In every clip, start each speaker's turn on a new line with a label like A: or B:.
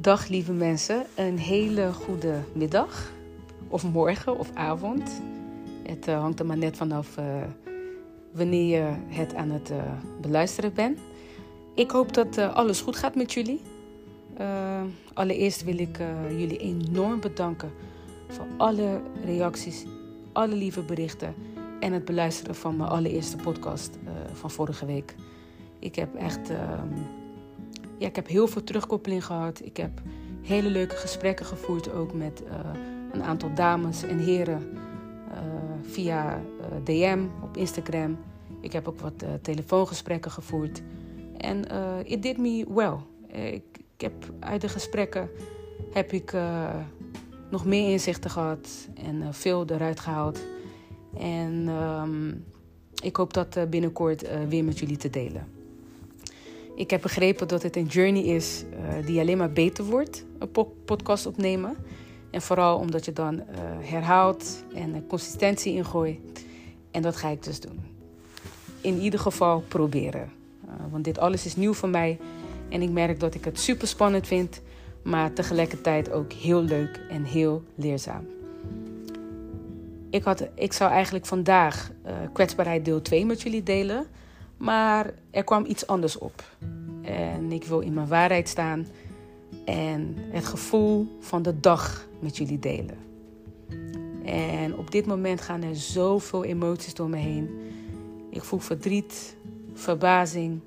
A: Dag lieve mensen, een hele goede middag of morgen of avond. Het uh, hangt er maar net vanaf uh, wanneer je het aan het uh, beluisteren bent. Ik hoop dat alles goed gaat met jullie. allereerst wil ik jullie enorm bedanken voor alle reacties, alle lieve berichten en het beluisteren van mijn allereerste podcast van vorige week. Ik heb echt ehm, ik heb heel veel terugkoppeling gehad. Ik heb hele leuke gesprekken gevoerd ook met uh, een aantal dames en heren uh, via uh, DM op Instagram. Ik heb ook wat telefoongesprekken gevoerd. En it did me well. Ik, heb uit de gesprekken heb ik nog meer inzichten gehad en veel eruit gehaald. En um, ik hoop dat binnenkort weer met jullie te delen. Ik heb begrepen dat het een journey is uh, die alleen maar beter wordt, een podcast opnemen. En vooral omdat je dan uh, herhaalt en consistentie ingooit. En dat ga ik dus doen. In ieder geval proberen. Uh, want dit alles is nieuw voor mij. En ik merk dat ik het super spannend vind. Maar tegelijkertijd ook heel leuk en heel leerzaam. Ik, had, ik zou eigenlijk vandaag kwetsbaarheid deel 2 met jullie delen. Maar er kwam iets anders op. En ik wil in mijn waarheid staan en het gevoel van de dag met jullie delen. En op dit moment gaan er zoveel emoties door me heen. Ik voel verdriet, verbazing,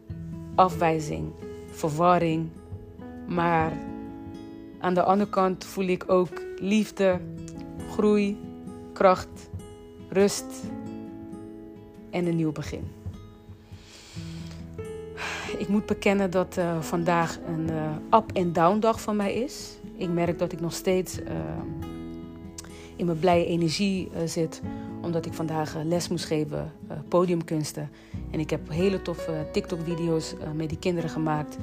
A: afwijzing, verwarring. Maar aan de andere kant voel ik ook liefde, groei, kracht, rust en een nieuw begin ik moet bekennen dat uh, vandaag een uh, up-en-down dag van mij is. Ik merk dat ik nog steeds uh, in mijn blije energie zit, omdat ik vandaag les moest geven, podiumkunsten. En ik heb hele toffe TikTok-video's met die kinderen gemaakt.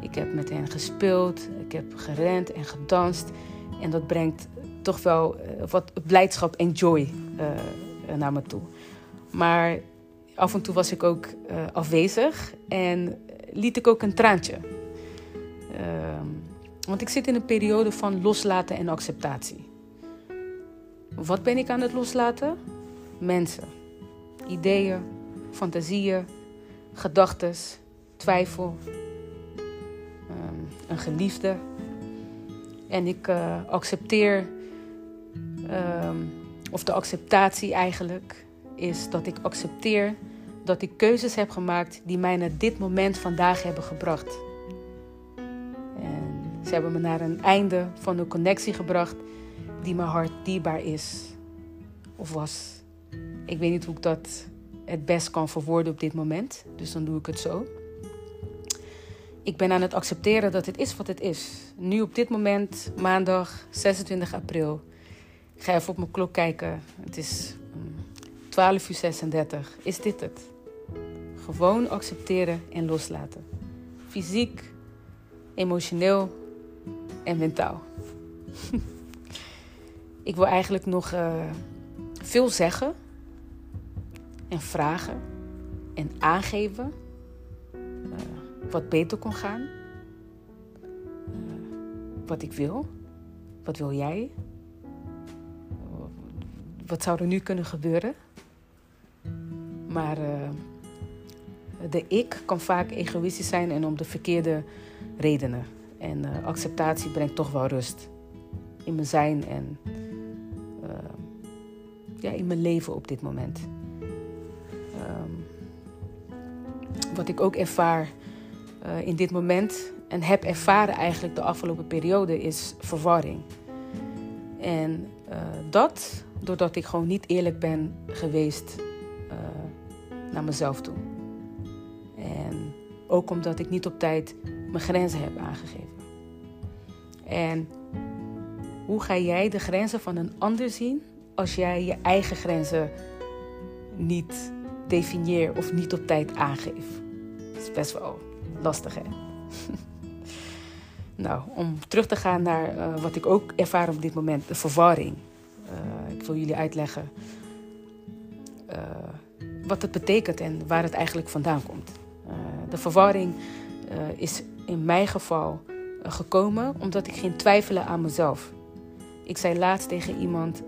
A: Ik heb met hen gespeeld, ik heb gerend en gedanst. En dat brengt toch wel wat blijdschap en joy naar me toe. Maar af en toe was ik ook afwezig en liet ik ook een traantje. Uh, want ik zit in een periode van loslaten en acceptatie. Wat ben ik aan het loslaten? Mensen, ideeën, fantasieën, gedachten, twijfel, um, een geliefde. En ik uh, accepteer, um, of de acceptatie eigenlijk, is dat ik accepteer dat ik keuzes heb gemaakt die mij naar dit moment vandaag hebben gebracht. En ze hebben me naar een einde van een connectie gebracht die mijn hart dierbaar is of was. Ik weet niet hoe ik dat het best kan verwoorden op dit moment, dus dan doe ik het zo. Ik ben aan het accepteren dat het is wat het is. Nu op dit moment, maandag 26 april. Ik ga even op mijn klok kijken. Het is 12 mm, uur 36. Is dit het? Gewoon accepteren en loslaten. Fysiek, emotioneel en mentaal. ik wil eigenlijk nog uh, veel zeggen en vragen en aangeven uh, wat beter kon gaan. Uh, wat ik wil. Wat wil jij? Wat zou er nu kunnen gebeuren? Maar de ik kan vaak egoïstisch zijn en om de verkeerde redenen. En uh, acceptatie brengt toch wel rust in mijn zijn en uh, ja, in mijn leven op dit moment. Um, wat ik ook ervaar uh, in dit moment en heb ervaren eigenlijk de afgelopen periode is verwarring. En dat doordat ik gewoon niet eerlijk ben geweest naar mezelf toe. Ook omdat ik niet op tijd mijn grenzen heb aangegeven. En hoe ga jij de grenzen van een ander zien als jij je eigen grenzen niet definieert of niet op tijd aangeeft? Dat is best wel lastig, hè? nou, om terug te gaan naar uh, wat ik ook ervaar op dit moment, de verwarring. Uh, ik wil jullie uitleggen uh, wat het betekent en waar het eigenlijk vandaan komt. De verwarring uh, is in mijn geval gekomen omdat ik ging twijfelen aan mezelf. Ik zei laatst tegen iemand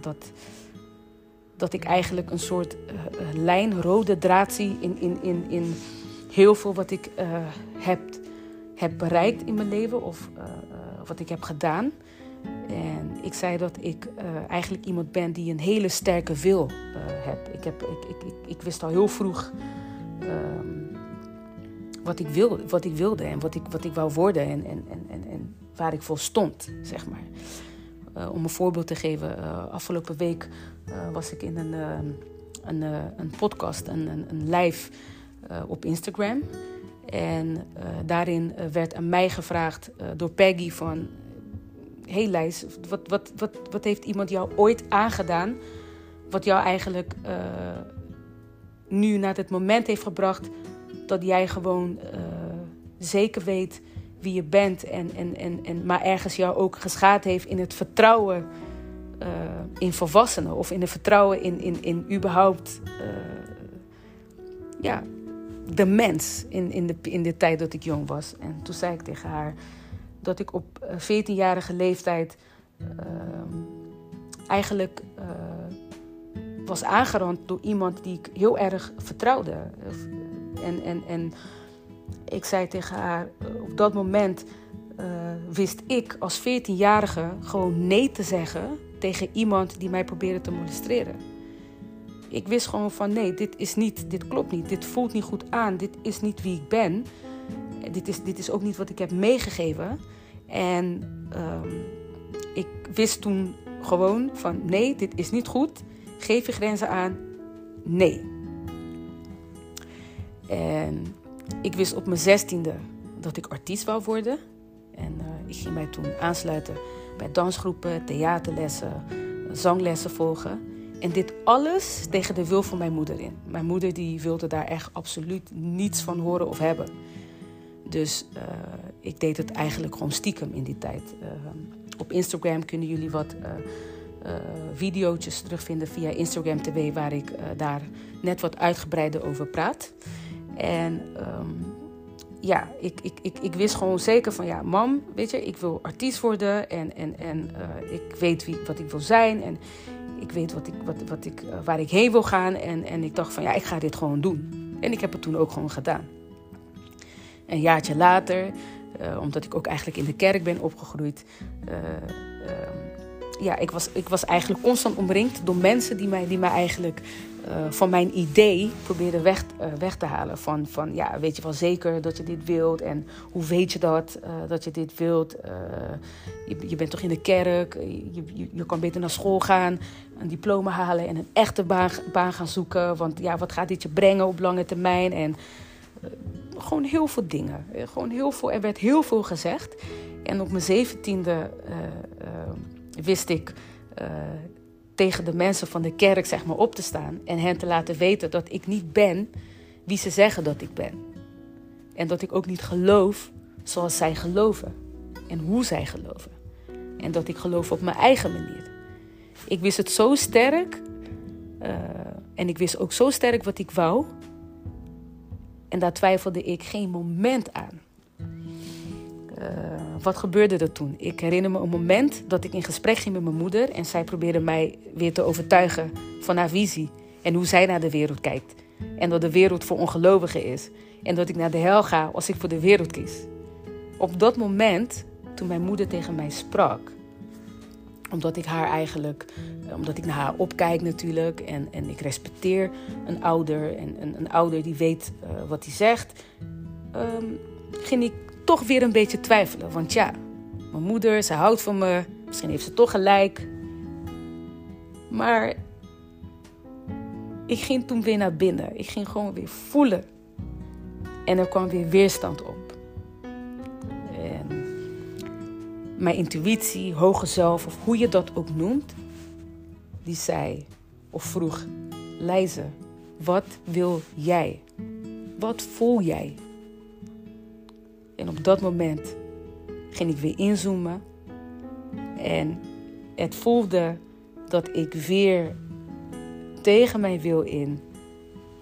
A: dat, dat ik eigenlijk een soort lijn, rode draad zie in, in, in, in heel veel wat ik heb, heb bereikt in mijn leven of wat ik heb gedaan. En ik zei dat ik eigenlijk iemand ben die een hele sterke wil uh, heb. Ik, heb ik, ik, ik, wist al heel vroeg um, wat, ik wilde, wat ik wilde en wat ik, wat ik wou worden en, en, en, en, waar ik voor stond, zeg maar. Uh, om een voorbeeld te geven, afgelopen week was ik in een, een, een podcast, een, een, een live op Instagram. En daarin werd aan mij gevraagd door Peggy van hey Lijs, wat, wat, wat, wat heeft iemand jou ooit aangedaan... wat jou eigenlijk nu naar het moment heeft gebracht... dat jij gewoon uh, zeker weet wie je bent... En, en, en, en, maar ergens jou ook geschaad heeft in het vertrouwen... Uh, in volwassenen of in het vertrouwen in, in, in überhaupt ja, de mens in, in, de, in de tijd dat ik jong was. En toen zei ik tegen haar dat ik op 14-jarige eh, leeftijd eigenlijk was aangerand door iemand die ik heel erg vertrouwde. En, en, en ik zei tegen haar, eh, op dat moment wist ik als 14-jarige gewoon nee te zeggen tegen iemand die mij probeerde te molesteren. Ik wist gewoon van nee, dit is niet, dit klopt niet, dit voelt niet goed aan, dit is niet wie ik ben dit is, dit is ook niet wat ik heb meegegeven. En um, ik wist toen gewoon van nee, dit is niet goed. Geef je grenzen aan. Nee. En ik wist op mijn zestiende dat ik artiest wou worden. En uh, ik ging mij toen aansluiten bij dansgroepen, theaterlessen, zanglessen volgen. En dit alles tegen de wil van mijn moeder in. Mijn moeder die wilde daar echt absoluut niets van horen of hebben. Dus uh, ik deed het eigenlijk gewoon stiekem in die tijd. Uh, op Instagram kunnen jullie wat uh, video's terugvinden via Instagram TV, waar ik daar net wat uitgebreider over praat. En um, ja, ik, ik, ik, ik wist gewoon zeker van ja, mam, weet je, ik wil artiest worden en, en, en ik weet wie, wat ik wil zijn en ik weet wat ik, wat, wat ik, waar ik heen wil gaan. En, en ik dacht van ja, ik ga dit gewoon doen. En ik heb het toen ook gewoon gedaan. Een jaartje later, uh, omdat ik ook eigenlijk in de kerk ben opgegroeid. Uh, ja, ik was, ik was eigenlijk constant omringd door mensen die mij, die mij eigenlijk van mijn idee probeerden weg, weg te halen. Van, van, ja, weet je wel zeker dat je dit wilt? En hoe weet je dat, dat je dit wilt? Je, je, bent toch in de kerk? Je, je, je, kan beter naar school gaan, een diploma halen en een echte baan, baan gaan zoeken. Want ja, wat gaat dit je brengen op lange termijn? En gewoon heel veel dingen. Eh, gewoon heel veel, er werd heel veel gezegd. En op mijn zeventiende wist ik uh, tegen de mensen van de kerk zeg maar, op te staan. En hen te laten weten dat ik niet ben wie ze zeggen dat ik ben. En dat ik ook niet geloof zoals zij geloven. En hoe zij geloven. En dat ik geloof op mijn eigen manier. Ik wist het zo sterk. en ik wist ook zo sterk wat ik wou en daar twijfelde ik geen moment aan. Uh, wat gebeurde er toen? Ik herinner me een moment dat ik in gesprek ging met mijn moeder en zij probeerde mij weer te overtuigen van haar visie en hoe zij naar de wereld kijkt. En dat de wereld voor ongelovigen is en dat ik naar de hel ga als ik voor de wereld kies. Op dat moment, toen mijn moeder tegen mij sprak, omdat ik haar eigenlijk, eh, omdat ik naar haar opkijk natuurlijk. En, en ik respecteer een ouder. En een, een ouder die weet uh, wat hij zegt. Um, ging ik toch weer een beetje twijfelen. Want ja, mijn moeder, ze houdt van me. Misschien heeft ze toch gelijk. Maar ik ging toen weer naar binnen. Ik ging gewoon weer voelen. En er kwam weer weerstand op. mijn intuïtie, hoge zelf of hoe je dat ook noemt, die zei of vroeg: Lijze, wat wil jij? Wat voel jij? En op dat moment ging ik weer inzoomen. En het voelde dat ik weer tegen mijn wil in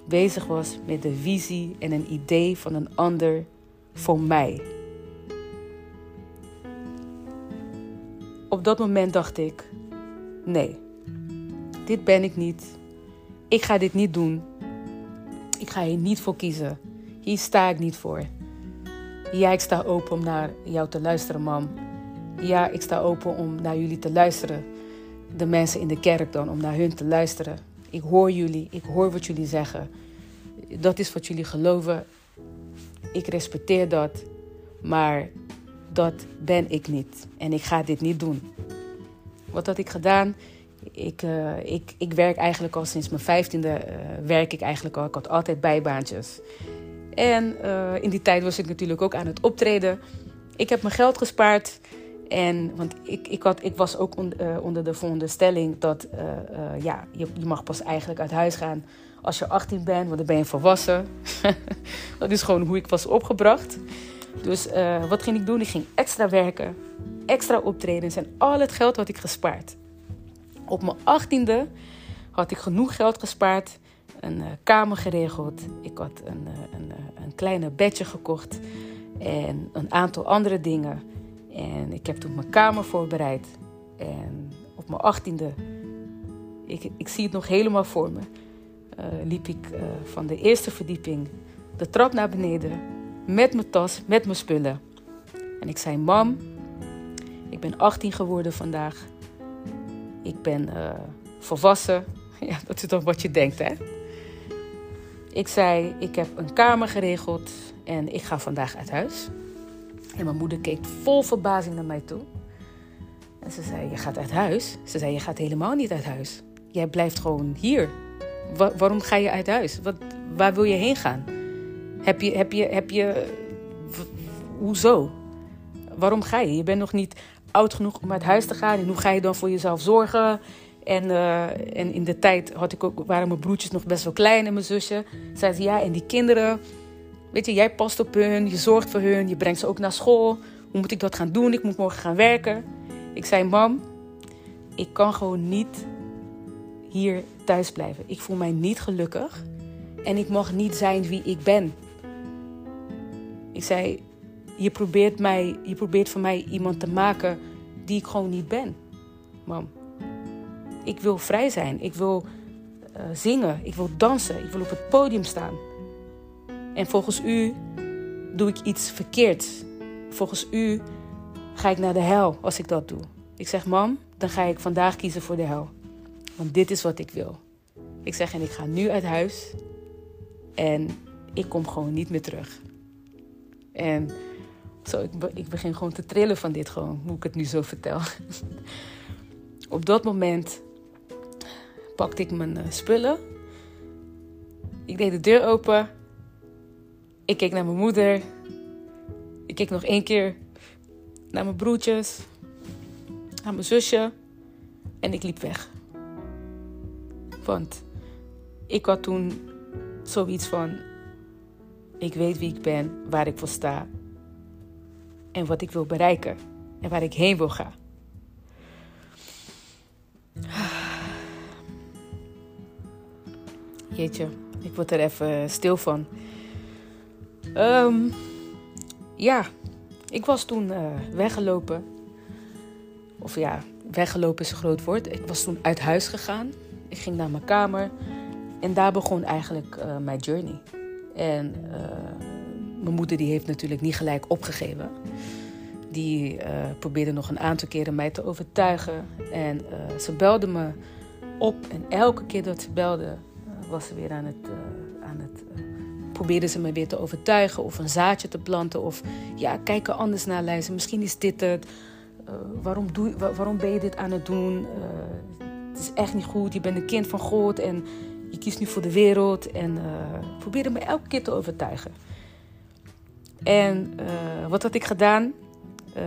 A: bezig was met de visie en een idee van een ander voor mij. Op dat moment dacht ik: nee, dit ben ik niet. Ik ga dit niet doen. Ik ga hier niet voor kiezen. Hier sta ik niet voor. Ja, ik sta open om naar jou te luisteren, mam. Ja, ik sta open om naar jullie te luisteren. De mensen in de kerk dan, om naar hun te luisteren. Ik hoor jullie, ik hoor wat jullie zeggen. Dat is wat jullie geloven. Ik respecteer dat. Maar dat ben ik niet. En ik ga dit niet doen. Wat had ik gedaan? Ik, uh, ik, ik werk eigenlijk al sinds mijn vijftiende. Uh, werk ik eigenlijk al. Ik had altijd bijbaantjes. En uh, in die tijd was ik natuurlijk ook aan het optreden. Ik heb mijn geld gespaard. En, want ik, ik, had, ik was ook on, onder de veronderstelling dat ja, je, je mag pas eigenlijk uit huis gaan als je 18 bent, want dan ben je volwassen. dat is gewoon hoe ik was opgebracht. Dus wat ging ik doen? Ik ging extra werken, extra optredens en al het geld had ik gespaard. Op mijn 18e had ik genoeg geld gespaard, een uh, kamer geregeld. Ik had een, uh, een, een kleine bedje gekocht en een aantal andere dingen. En ik heb toen mijn kamer voorbereid. En op mijn 18e, ik, ik zie het nog helemaal voor me, liep ik van de eerste verdieping de trap naar beneden met mijn tas, met mijn spullen. En ik zei: Mam, ik ben 18 geworden vandaag. Ik ben volwassen. Ja, dat is dan wat je denkt, hè? Ik zei: Ik heb een kamer geregeld en ik ga vandaag uit huis. En mijn moeder keek vol verbazing naar mij toe. En ze zei: Je gaat uit huis? Ze zei: Je gaat helemaal niet uit huis. Jij blijft gewoon hier. waarom ga je uit huis? Wat, waar wil je heen gaan? Heb je, heb je, heb je, hoezo? Waarom ga je? Je bent nog niet oud genoeg om uit huis te gaan. En hoe ga je dan voor jezelf zorgen? En, uh, en in de tijd had ik ook, waren mijn broertjes nog best wel klein en mijn zusje. Zei ze, ja, en die kinderen, weet je, jij past op hun, je zorgt voor hun, je brengt ze ook naar school. Hoe moet ik dat gaan doen? Ik moet morgen gaan werken. Ik zei, mam, ik kan gewoon niet hier thuis blijven. Ik voel mij niet gelukkig en ik mag niet zijn wie ik ben. Ik zei, je probeert, mij, je probeert van mij iemand te maken die ik gewoon niet ben. Mam, ik wil vrij zijn. Ik wil uh, zingen. Ik wil dansen. Ik wil op het podium staan. En volgens u doe ik iets verkeerds. Volgens u ga ik naar de hel als ik dat doe. Ik zeg, mam, dan ga ik vandaag kiezen voor de hel. Want dit is wat ik wil. Ik zeg, en ik ga nu uit huis. En ik kom gewoon niet meer terug. En zo, ik, ik begin gewoon te trillen van dit gewoon, hoe ik het nu zo vertel. Op dat moment pakte ik mijn uh, spullen. Ik deed de deur open. Ik keek naar mijn moeder. Ik keek nog één keer naar mijn broertjes. Naar mijn zusje. En ik liep weg. Want ik had toen zoiets van: ik weet wie ik ben, waar ik voor sta en wat ik wil bereiken en waar ik heen wil gaan. Ik word er even stil van. Um, ja, ik was toen uh, weggelopen. Of ja, weggelopen is een groot woord. Ik was toen uit huis gegaan. Ik ging naar mijn kamer. En daar begon eigenlijk uh, mijn journey. En uh, mijn moeder die heeft natuurlijk niet gelijk opgegeven. Die probeerde nog een aantal keren mij te overtuigen. En ze belde me op. En elke keer dat ze belde, was ze weer aan het. aan het probeerde ze me weer te overtuigen of een zaadje te planten. Of ja, kijk er anders naar, lijzen. Misschien is dit het. waarom, doe, waarom ben je dit aan het doen? het is echt niet goed. Je bent een kind van God. En je kiest nu voor de wereld en uh, probeerde me elke keer te overtuigen. En uh, wat had ik gedaan? Uh,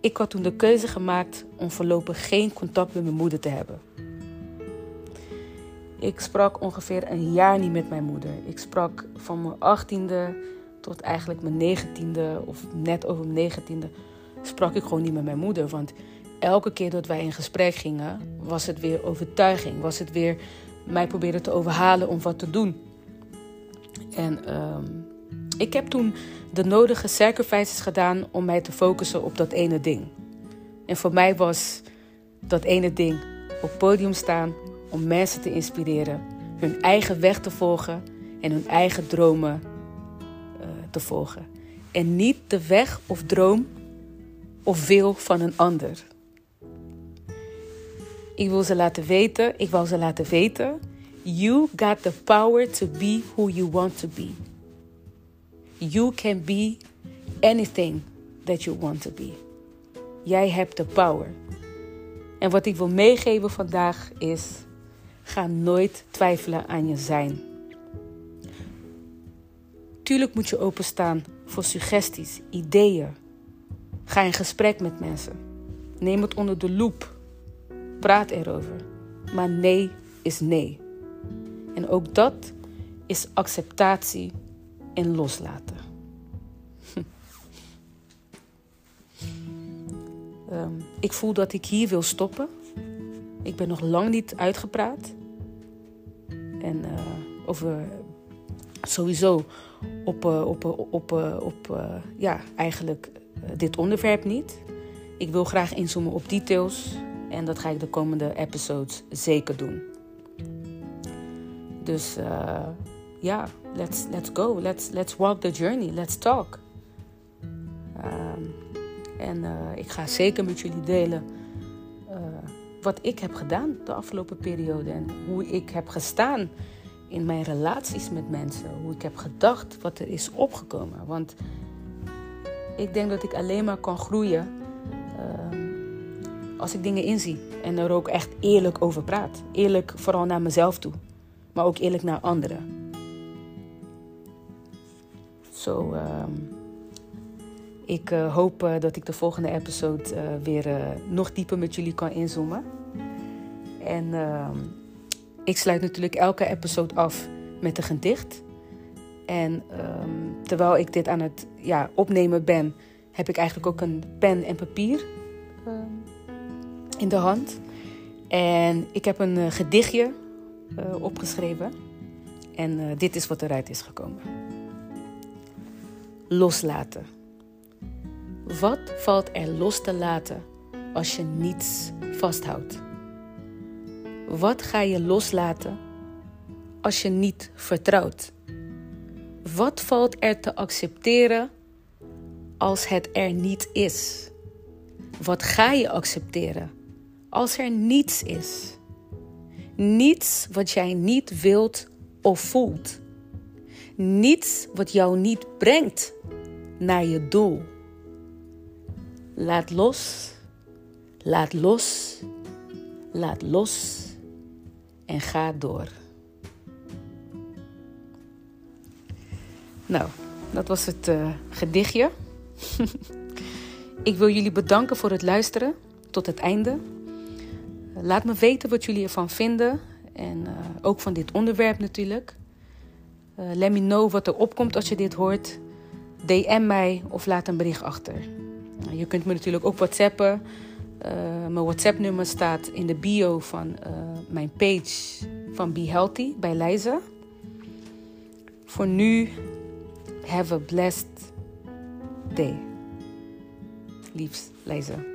A: ik had toen de keuze gemaakt om voorlopig geen contact met mijn moeder te hebben. Ik sprak ongeveer een jaar niet met mijn moeder. Ik sprak van mijn achttiende tot eigenlijk mijn negentiende of net over mijn negentiende sprak ik gewoon niet met mijn moeder. Want elke keer dat wij in gesprek gingen, was het weer overtuiging. Was het weer mij probeerde te overhalen om wat te doen. En um, ik heb toen de nodige sacrifices gedaan om mij te focussen op dat ene ding. En voor mij was dat ene ding op podium staan om mensen te inspireren, hun eigen weg te volgen en hun eigen dromen uh, te volgen. En niet de weg of droom of wil van een ander. Ik wil ze laten weten, ik wil ze laten weten, you got the power to be who you want to be. You can be anything that you want to be. Jij hebt de power. En wat ik wil meegeven vandaag is: ga nooit twijfelen aan je zijn. Tuurlijk moet je openstaan voor suggesties, ideeën. Ga in gesprek met mensen. Neem het onder de loep. Praat erover. Maar nee is nee. En ook dat is acceptatie en loslaten. um, ik voel dat ik hier wil stoppen. Ik ben nog lang niet uitgepraat. En uh, over sowieso op, uh, op, op, uh, op ja, eigenlijk dit onderwerp niet. Ik wil graag inzoomen op details. En dat ga ik de komende episodes zeker doen. Dus ja, let's, let's go. Let's, let's walk the journey. Let's talk. Um, en ik ga zeker met jullie delen wat ik heb gedaan de afgelopen periode. En hoe ik heb gestaan in mijn relaties met mensen. Hoe ik heb gedacht wat er is opgekomen. Want ik denk dat ik alleen maar kan groeien uh, als ik dingen inzie. En er ook echt eerlijk over praat. Eerlijk vooral naar mezelf toe maar ook eerlijk naar anderen. Zo, um, ik uh, hoop uh, dat ik de volgende episode uh, weer nog dieper met jullie kan inzoomen. En ik sluit natuurlijk elke episode af met een gedicht. En um, terwijl ik dit aan het ja, opnemen ben, heb ik eigenlijk ook een pen en papier in de hand. En ik heb een gedichtje opgeschreven. En dit is wat eruit is gekomen. Loslaten. Wat valt er los te laten als je niets vasthoudt? Wat ga je loslaten als je niet vertrouwt? Wat valt er te accepteren als het er niet is? Wat ga je accepteren als er niets is? Niets wat jij niet wilt of voelt. Niets wat jou niet brengt naar je doel. Laat los, laat los, laat los en ga door. Nou, dat was het uh, gedichtje. Ik wil jullie bedanken voor het luisteren tot het einde. Laat me weten wat jullie ervan vinden. En uh, ook van dit onderwerp natuurlijk. Uh, let me know wat er opkomt als je dit hoort. DM mij of laat een bericht achter. Uh, je kunt me natuurlijk ook whatsappen. mijn WhatsApp-nummer staat in de bio van mijn page van Be Healthy bij Liza. Voor nu, have a blessed day. Liefs, Liza.